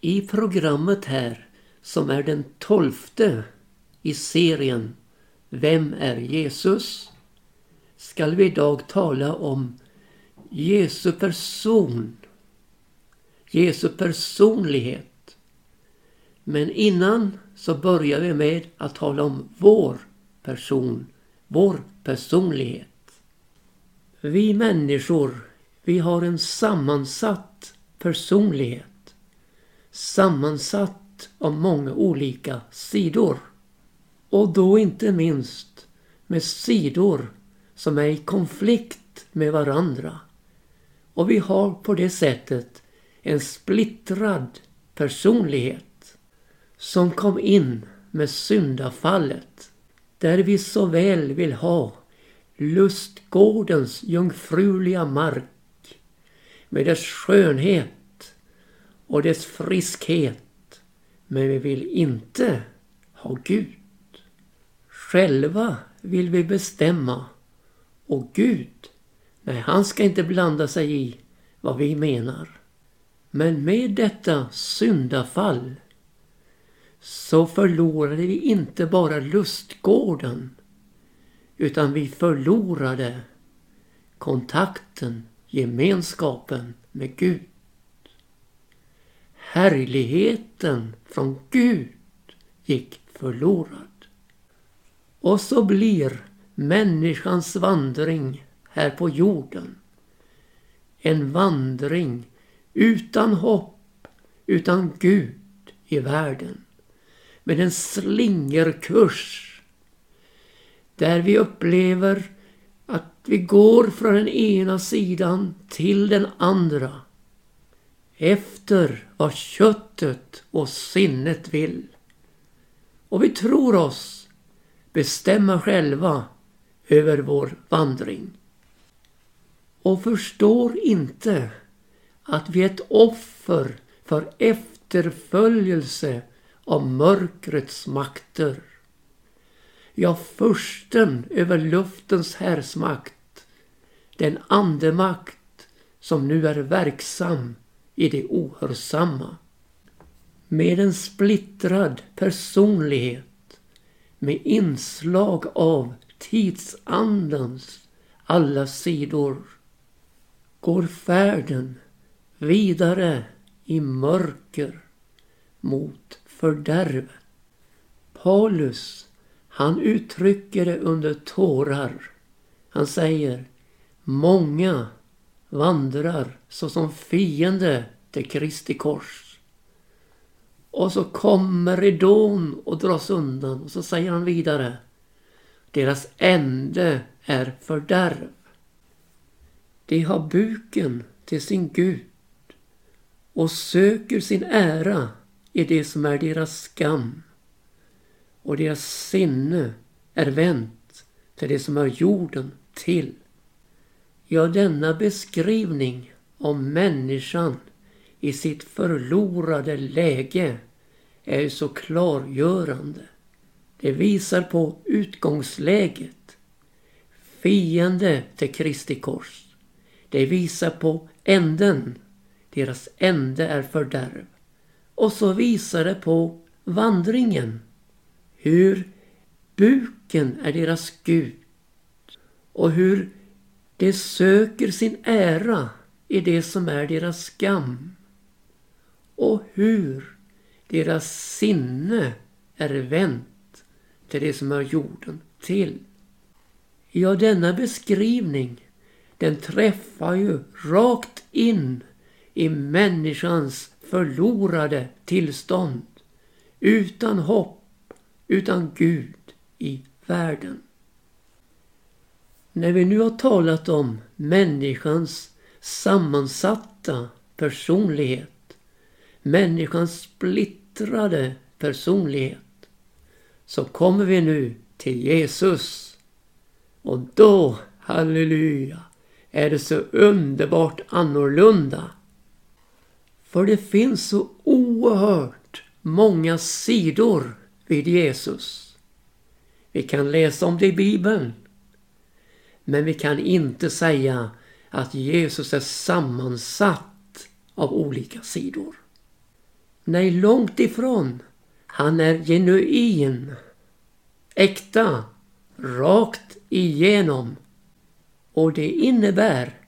I programmet här, som är den tolfte i serien Vem är Jesus? skall vi idag tala om Jesu person, Jesu personlighet. Men innan så börjar vi med att tala om vår person, vår personlighet. Vi människor, vi har en sammansatt personlighet. Sammansatt av många olika sidor. Och då inte minst med sidor som är i konflikt med varandra. Och vi har på det sättet en splittrad personlighet som kom in med syndafallet. Där vi så väl vill ha lustgårdens jungfruliga mark med dess skönhet och dess friskhet. Men vi vill inte ha Gud. Själva vill vi bestämma och Gud, nej han ska inte blanda sig i vad vi menar. Men med detta syndafall så förlorade vi inte bara lustgården utan vi förlorade kontakten, gemenskapen med Gud. Härligheten från Gud gick förlorad. Och så blir människans vandring här på jorden en vandring utan hopp, utan Gud i världen. Med en slingerkurs där vi upplever att vi går från den ena sidan till den andra efter vad köttet och sinnet vill. Och vi tror oss bestämma själva över vår vandring. Och förstår inte att vi är ett offer för efterföljelse av mörkrets makter. Ja, försten över luftens härsmakt, den andemakt som nu är verksam i det ohörsamma. Med en splittrad personlighet med inslag av tidsandens alla sidor går färden vidare i mörker mot fördärv. Paulus, han uttrycker det under tårar. Han säger Många vandrar såsom fiende till Kristi kors. Och så kommer ridån och dras undan och så säger han vidare deras ände är fördärv. De har buken till sin Gud och söker sin ära i det som är deras skam. Och deras sinne är vänt till det som är jorden till. Ja, denna beskrivning om människan i sitt förlorade läge är ju så klargörande. Det visar på utgångsläget. Fiende till Kristi kors. Det visar på änden. Deras ände är fördärv. Och så visar det på vandringen. Hur buken är deras Gud. Och hur de söker sin ära i det som är deras skam. Och hur deras sinne är vänt till det som hör jorden till. Ja, denna beskrivning den träffar ju rakt in i människans förlorade tillstånd. Utan hopp, utan Gud i världen. När vi nu har talat om människans sammansatta personlighet, människans splittrade personlighet, så kommer vi nu till Jesus. Och då, halleluja, är det så underbart annorlunda. För det finns så oerhört många sidor vid Jesus. Vi kan läsa om det i Bibeln. Men vi kan inte säga att Jesus är sammansatt av olika sidor. Nej, långt ifrån. Han är genuin, äkta, rakt igenom. Och det innebär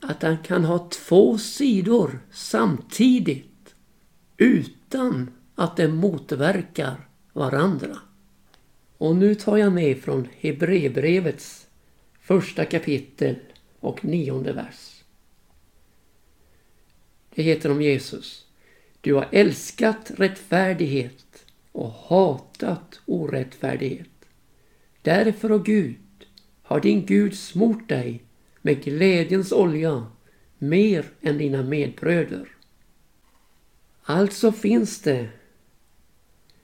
att han kan ha två sidor samtidigt utan att de motverkar varandra. Och nu tar jag med från Hebreerbrevets första kapitel och nionde vers. Det heter om Jesus. Du har älskat rättfärdighet och hatat orättfärdighet. Därför, och Gud, har din Gud smort dig med glädjens olja mer än dina medbröder. Alltså finns det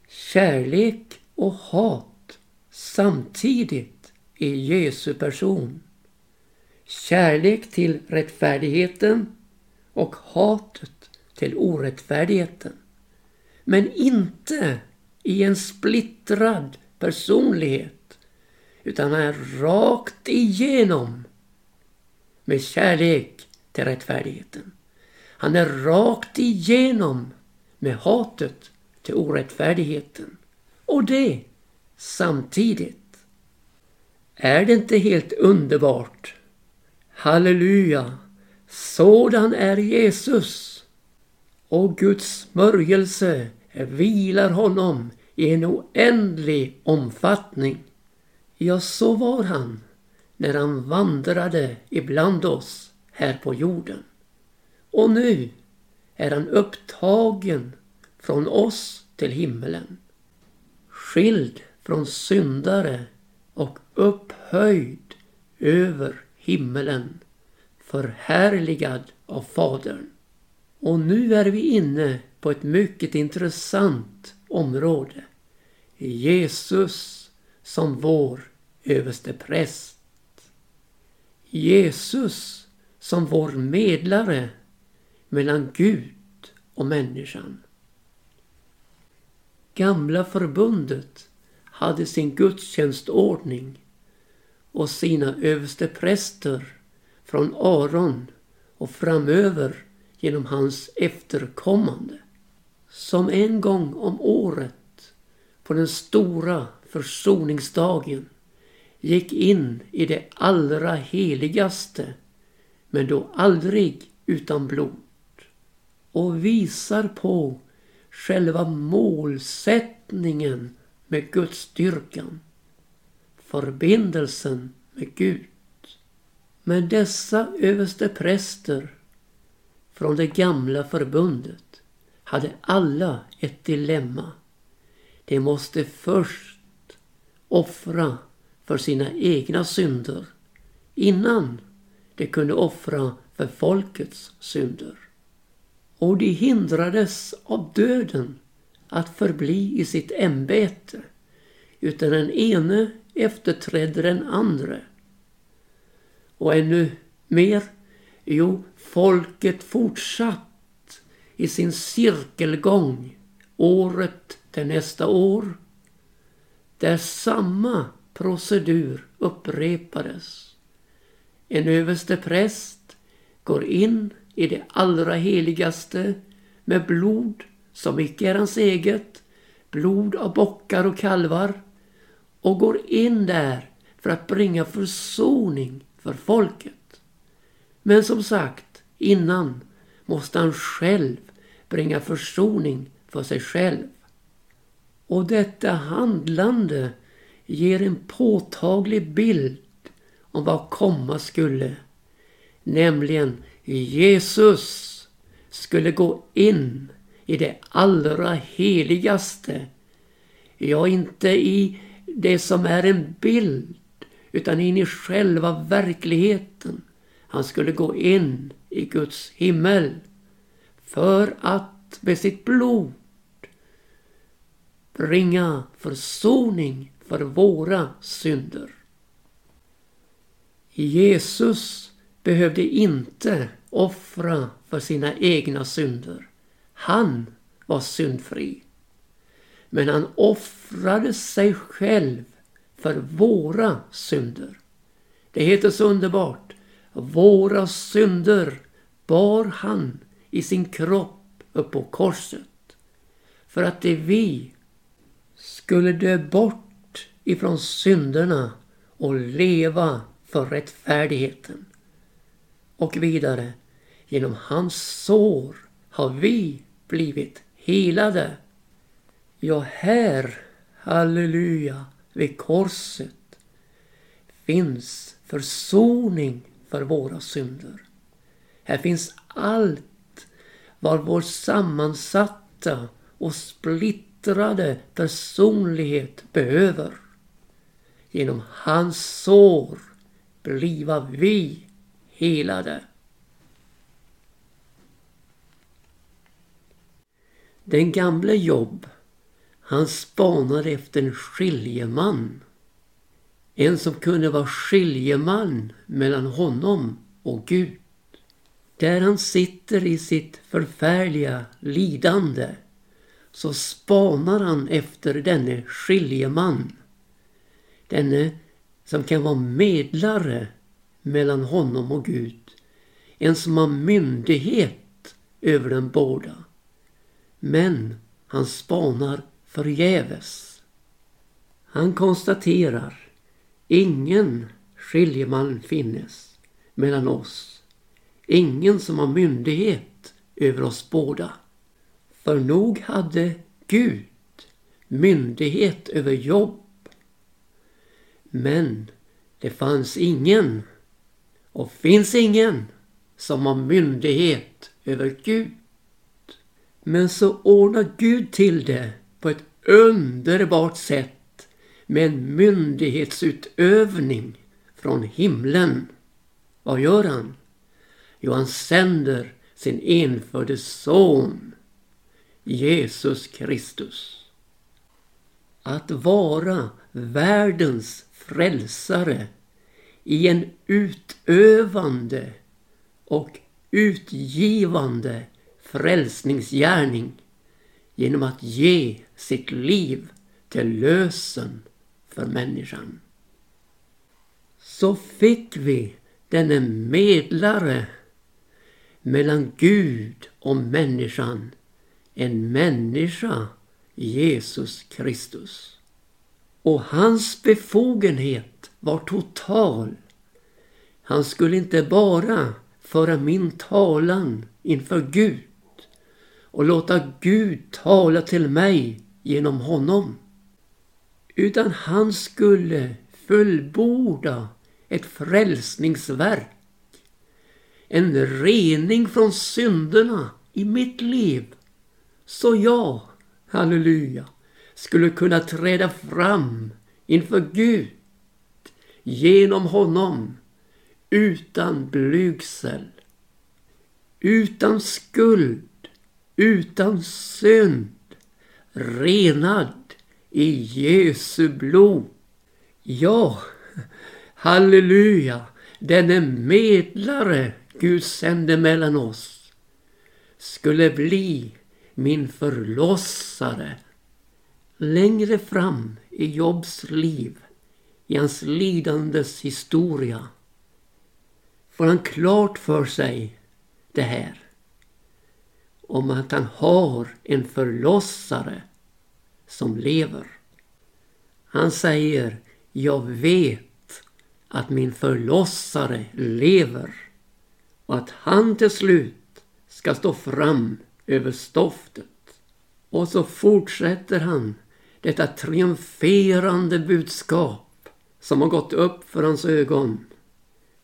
kärlek och hat samtidigt i Jesu person. Kärlek till rättfärdigheten och hatet till orättfärdigheten. Men inte i en splittrad personlighet utan är rakt igenom med kärlek till rättfärdigheten. Han är rakt igenom med hatet till orättfärdigheten. Och det samtidigt. Är det inte helt underbart? Halleluja! Sådan är Jesus. Och Guds smörjelse vilar honom i en oändlig omfattning. Ja, så var han när han vandrade ibland oss här på jorden. Och nu är han upptagen från oss till himmelen. Skild från syndare och upphöjd över himmelen. Förhärligad av Fadern. Och nu är vi inne på ett mycket intressant område. Jesus som vår överste präst. Jesus som vår medlare mellan Gud och människan. Gamla förbundet hade sin gudstjänstordning och sina överstepräster från Aron och framöver genom hans efterkommande. Som en gång om året på den stora försoningsdagen gick in i det allra heligaste men då aldrig utan blod och visar på själva målsättningen med Guds styrkan. Förbindelsen med Gud. Men dessa överste präster från det gamla förbundet hade alla ett dilemma. De måste först offra för sina egna synder innan de kunde offra för folkets synder. Och de hindrades av döden att förbli i sitt ämbete utan den ene efterträdde den andre. Och ännu mer, jo, folket fortsatt i sin cirkelgång året till nästa år där samma procedur upprepades. En överste präst går in i det allra heligaste med blod som icke är hans eget, blod av bockar och kalvar och går in där för att bringa försoning för folket. Men som sagt, innan måste han själv bringa försoning för sig själv. Och detta handlande ger en påtaglig bild om vad komma skulle. Nämligen Jesus skulle gå in i det allra heligaste. Ja, inte i det som är en bild utan in i själva verkligheten. Han skulle gå in i Guds himmel för att med sitt blod bringa försoning för våra synder. Jesus behövde inte offra för sina egna synder. Han var syndfri. Men han offrade sig själv för våra synder. Det heter så underbart. Våra synder bar han i sin kropp upp på korset. för att det vi skulle dö bort ifrån synderna och leva för rättfärdigheten. Och vidare, genom hans sår har vi blivit helade. Ja, här, halleluja, vid korset finns försoning för våra synder. Här finns allt vad vår sammansatta och splittrade personlighet behöver. Genom hans sår bliva vi helade. Den gamle Jobb, han spanade efter en skiljeman. En som kunde vara skiljeman mellan honom och Gud. Där han sitter i sitt förfärliga lidande så spanar han efter denne skiljeman. Denne som kan vara medlare mellan honom och Gud. En som har myndighet över dem båda. Men han spanar förgäves. Han konstaterar ingen skiljeman finnes mellan oss. Ingen som har myndighet över oss båda. För nog hade Gud myndighet över Jobb. Men det fanns ingen och finns ingen som har myndighet över Gud. Men så ordnar Gud till det på ett underbart sätt med en myndighetsutövning från himlen. Vad gör han? Jo, han sänder sin enfödde son Jesus Kristus. Att vara världens frälsare i en utövande och utgivande frälsningsgärning genom att ge sitt liv till lösen för människan. Så fick vi denne medlare mellan Gud och människan, en människa, Jesus Kristus. Och hans befogenhet var total. Han skulle inte bara föra min talan inför Gud och låta Gud tala till mig genom honom. Utan han skulle fullborda ett frälsningsverk. En rening från synderna i mitt liv. Så jag, halleluja, skulle kunna träda fram inför Gud genom honom utan blygsel, utan skuld, utan synd, renad i Jesu blod. Ja, halleluja, denne medlare Gud sände mellan oss skulle bli min förlossare. Längre fram i Jobs liv, i hans lidandes historia, får han klart för sig det här. Om att han har en förlossare som lever. Han säger, jag vet att min förlossare lever och att han till slut ska stå fram över stoftet. Och så fortsätter han detta triumferande budskap som har gått upp för hans ögon.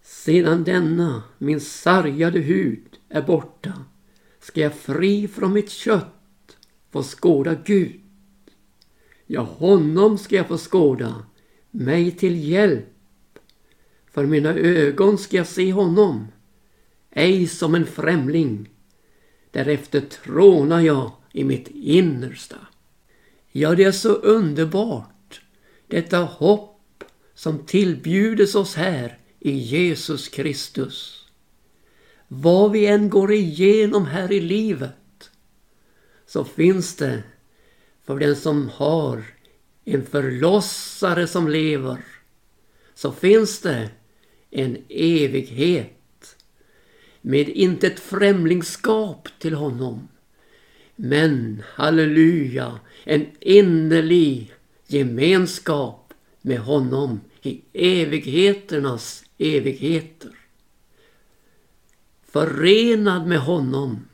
Sedan denna min sargade hud är borta ska jag fri från mitt kött få skåda Gud. Ja, honom ska jag få skåda, mig till hjälp. För mina ögon ska jag se honom, ej som en främling. Därefter trånar jag i mitt innersta. Ja, det är så underbart, detta hopp som tillbjudes oss här i Jesus Kristus. Vad vi än går igenom här i livet så finns det för den som har en förlossare som lever så finns det en evighet med inte ett främlingskap till honom Men, halleluja, en innerlig gemenskap med honom i evigheternas evigheter. Förenad med honom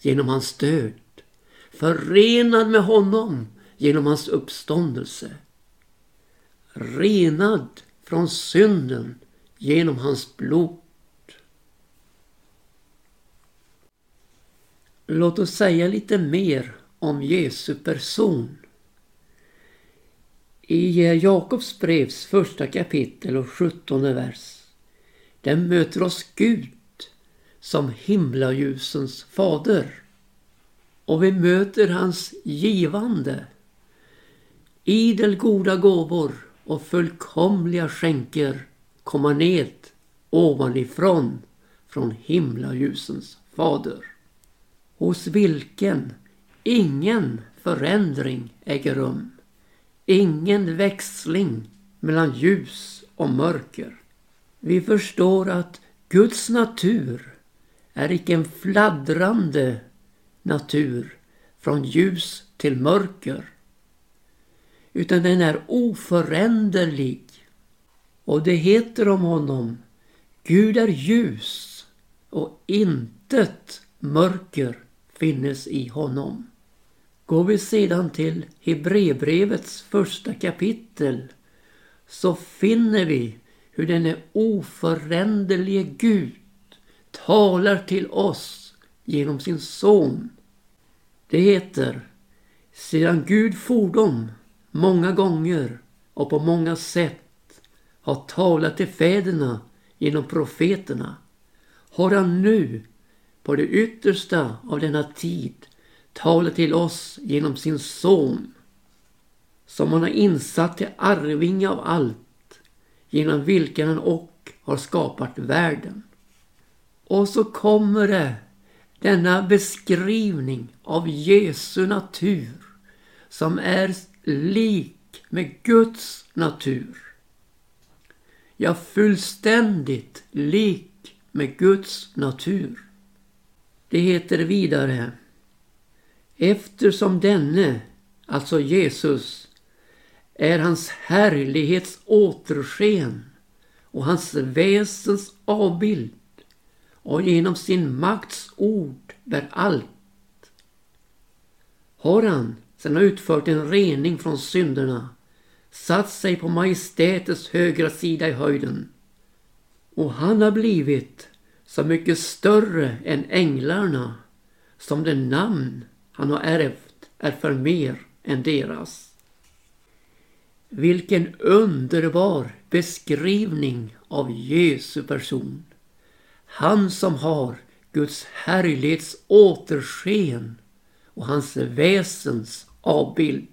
genom hans död. Förenad med honom genom hans uppståndelse. Renad från synden genom hans blod. Låt oss säga lite mer om Jesu person. I Jakobs brevs första kapitel och sjuttonde vers. Där möter oss Gud som himlaljusens fader. Och vi möter hans givande. Idel goda gåvor och fullkomliga skänker komma ned ovanifrån från himlaljusens fader. Hos vilken ingen förändring äger rum. Ingen växling mellan ljus och mörker. Vi förstår att Guds natur är icke en fladdrande natur från ljus till mörker. Utan den är oföränderlig. Och det heter om honom Gud är ljus och intet mörker finnes i honom. Går vi sedan till Hebreerbrevets första kapitel så finner vi hur den är oföränderlige Gud talar till oss genom sin son. Det heter Sedan Gud fordom många gånger och på många sätt har talat till fäderna genom profeterna har han nu på det yttersta av denna tid talat till oss genom sin son som han har insatt till arvinge av allt genom vilken han och har skapat världen. Och så kommer det denna beskrivning av Jesu natur som är lik med Guds natur. Ja, fullständigt lik med Guds natur. Det heter vidare Eftersom denne, alltså Jesus, är hans härlighets återsken och hans väsens avbild och genom sin makts ord bär allt. Har han, sedan utfört en rening från synderna, satt sig på majestätets högra sida i höjden. Och han har blivit så mycket större än änglarna som det namn han har ärvt är för mer än deras. Vilken underbar beskrivning av Jesu person. Han som har Guds härlighets återsken och hans väsens avbild.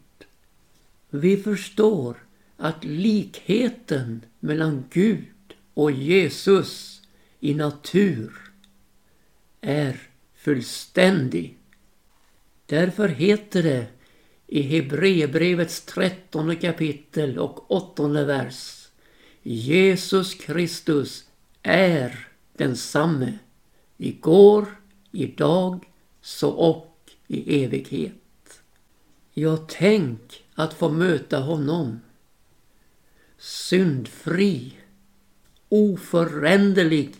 Vi förstår att likheten mellan Gud och Jesus i natur är fullständig. Därför heter det i Hebreerbrevets trettonde kapitel och åttonde vers Jesus Kristus är densamme igår, idag, så och i evighet. Ja, tänk att få möta honom. Syndfri, oföränderlig,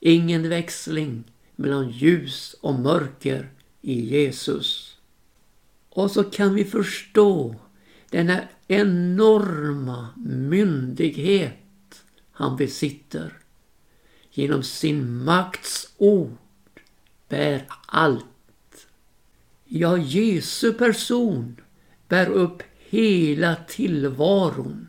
ingen växling mellan ljus och mörker i Jesus. Och så kan vi förstå denna enorma myndighet han besitter. Genom sin makts ord bär allt. Ja, Jesu person bär upp hela tillvaron.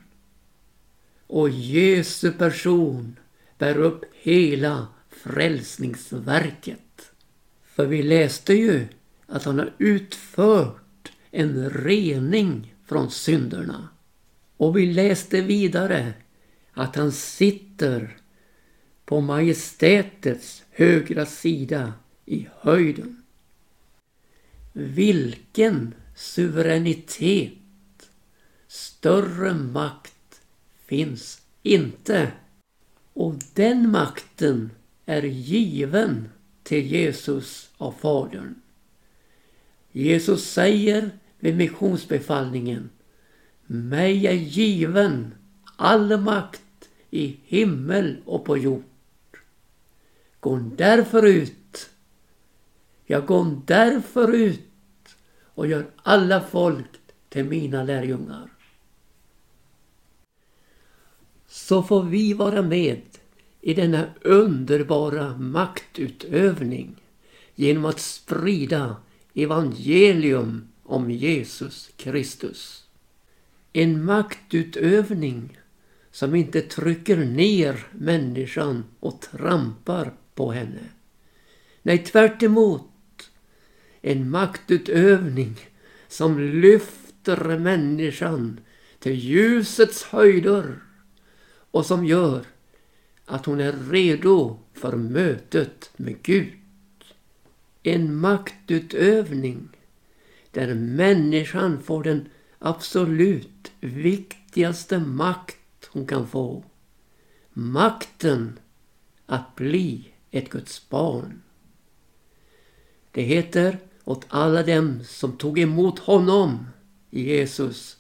Och Jesu person bär upp hela frälsningsverket. För vi läste ju att han har utfört en rening från synderna. Och vi läste vidare att han sitter på majestätets högra sida i höjden. Vilken suveränitet! Större makt finns inte. Och den makten är given till Jesus av Fadern. Jesus säger vid missionsbefallningen Mig är given all makt i himmel och på jord. Gå därför ut. Jag går därför ut och gör alla folk till mina lärjungar. Så får vi vara med i denna underbara maktutövning genom att sprida evangelium om Jesus Kristus. En maktutövning som inte trycker ner människan och trampar på henne. Nej, tvärt emot. En maktutövning som lyfter människan till ljusets höjder och som gör att hon är redo för mötet med Gud. En maktutövning där människan får den absolut viktigaste makt hon kan få. Makten att bli ett Guds barn. Det heter åt alla dem som tog emot honom, Jesus,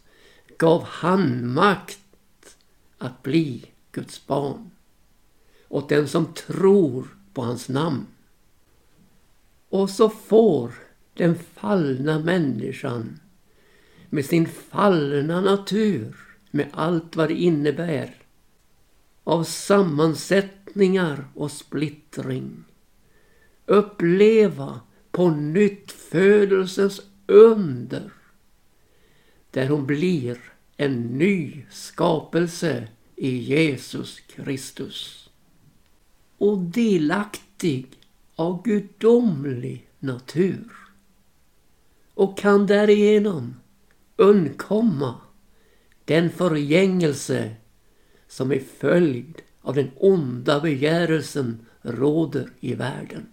gav han makt att bli Guds barn. Åt den som tror på hans namn. Och så får den fallna människan med sin fallna natur med allt vad det innebär av sammansättningar och splittring. Uppleva på nytt födelsens under där hon blir en ny skapelse i Jesus Kristus. Och delaktig av gudomlig natur. Och kan därigenom undkomma den förgängelse som är följd av den onda begärelsen råder i världen.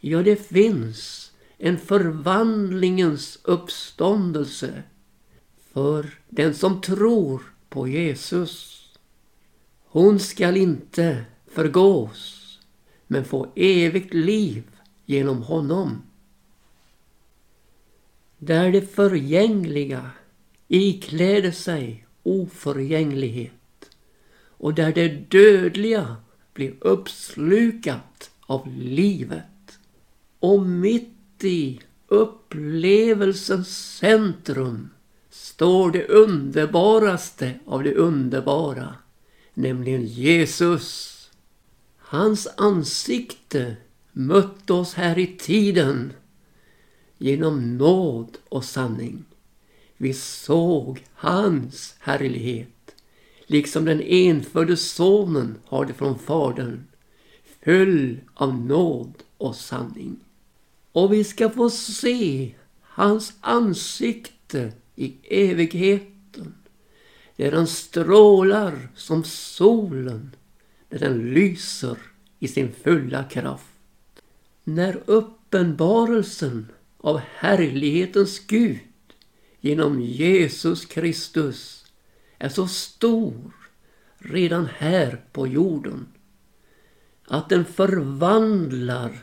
Ja, det finns en förvandlingens uppståndelse för den som tror på Jesus. Hon skall inte förgås men få evigt liv genom honom. Där det förgängliga ikläder sig oförgänglighet och där det dödliga blir uppslukat av livet. Och mitt i upplevelsens centrum står det underbaraste av det underbara, nämligen Jesus. Hans ansikte mötte oss här i tiden genom nåd och sanning. Vi såg hans härlighet, liksom den enfödde sonen har det från Fadern, full av nåd och sanning. Och vi ska få se hans ansikte i evigheten, där han strålar som solen när den lyser i sin fulla kraft. När uppenbarelsen av härlighetens Gud genom Jesus Kristus är så stor redan här på jorden att den förvandlar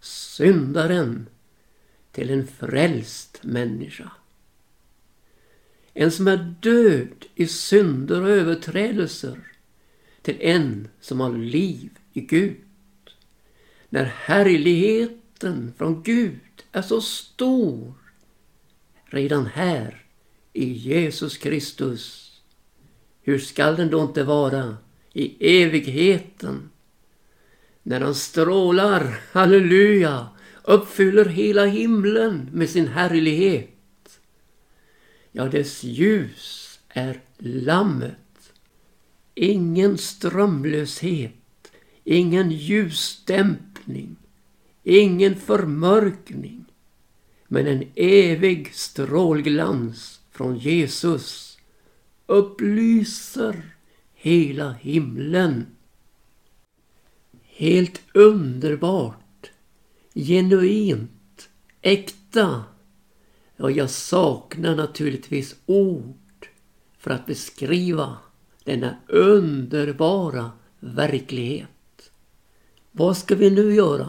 syndaren till en frälst människa. En som är död i synder och överträdelser till en som har liv i Gud. När härligheten från Gud är så stor redan här i Jesus Kristus. Hur skall den då inte vara i evigheten? När han strålar, halleluja, uppfyller hela himlen med sin härlighet. Ja, dess ljus är lammet. Ingen strömlöshet, ingen ljusdämpning, ingen förmörkning men en evig strålglans från Jesus upplyser hela himlen. Helt underbart, genuint, äkta. Och jag saknar naturligtvis ord för att beskriva denna underbara verklighet. Vad ska vi nu göra?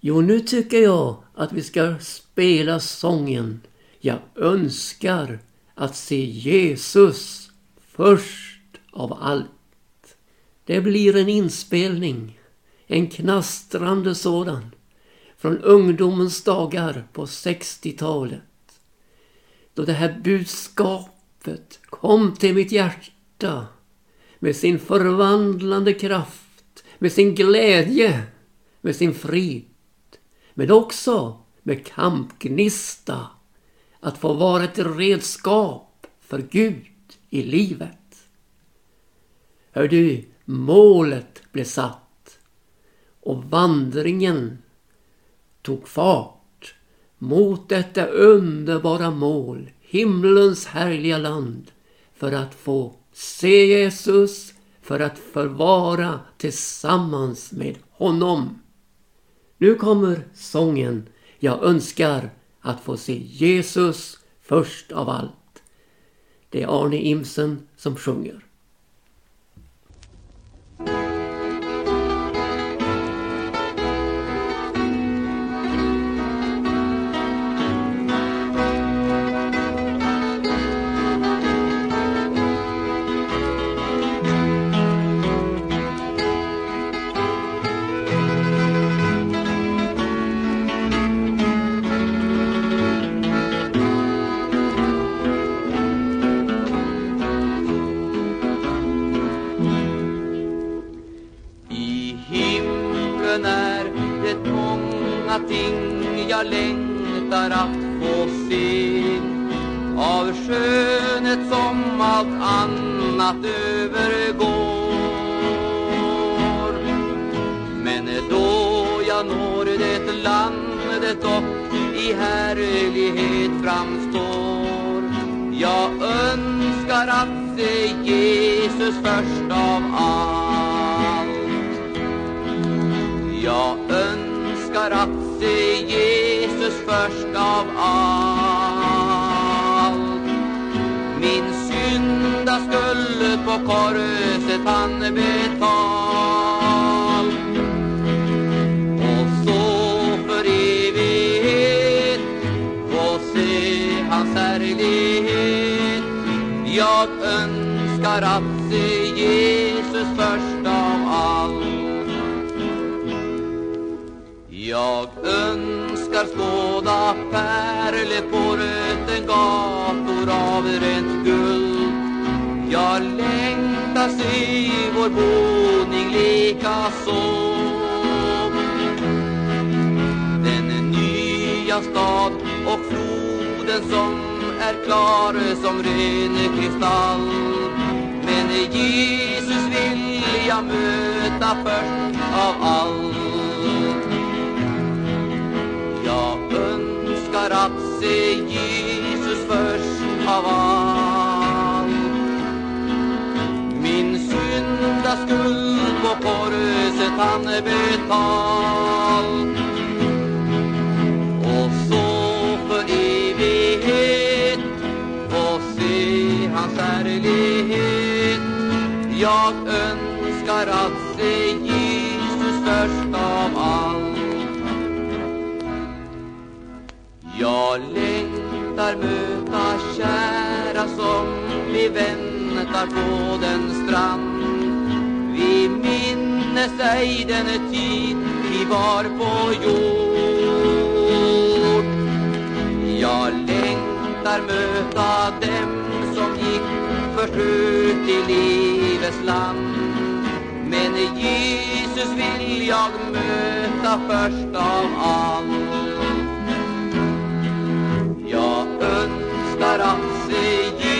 Jo, nu tycker jag att vi ska spela sången Jag önskar att se Jesus först av allt. Det blir en inspelning, en knastrande sådan, från ungdomens dagar på 60-talet. Då det här budskapet kom till mitt hjärta med sin förvandlande kraft, med sin glädje, med sin frid, men också med kampgnista att få vara ett redskap för Gud i livet. Hör du, målet blev satt och vandringen tog fart mot detta underbara mål, himlens härliga land, för att få se Jesus, för att förvara tillsammans med honom. Nu kommer sången Jag önskar att få se Jesus först av allt. Det är Arne Imsen som sjunger. Framstår. Jag önskar att se Jesus först av allt. Jag önskar att se Jesus först av allt. Min synda skulle på korset han betalt Jag önskar att se Jesus först av allt. Jag önskar skåda pärlor på röten gator av rent guld Jag längtar se vår boning lika så. Den nya stad och floden som är klar som ren kristall. Men Jesus vill jag möta först av allt. Jag önskar att se Jesus först av allt. Min syndaskuld på korset han betalt Jag önskar att se Jesus först av allt. Jag längtar möta kära som vi väntar på den strand. Vi minnes ej den tid vi var på jord. Jag längtar möta dem först ut i livets land. Men Jesus vill jag möta först av allt. Jag önskar att se Jesus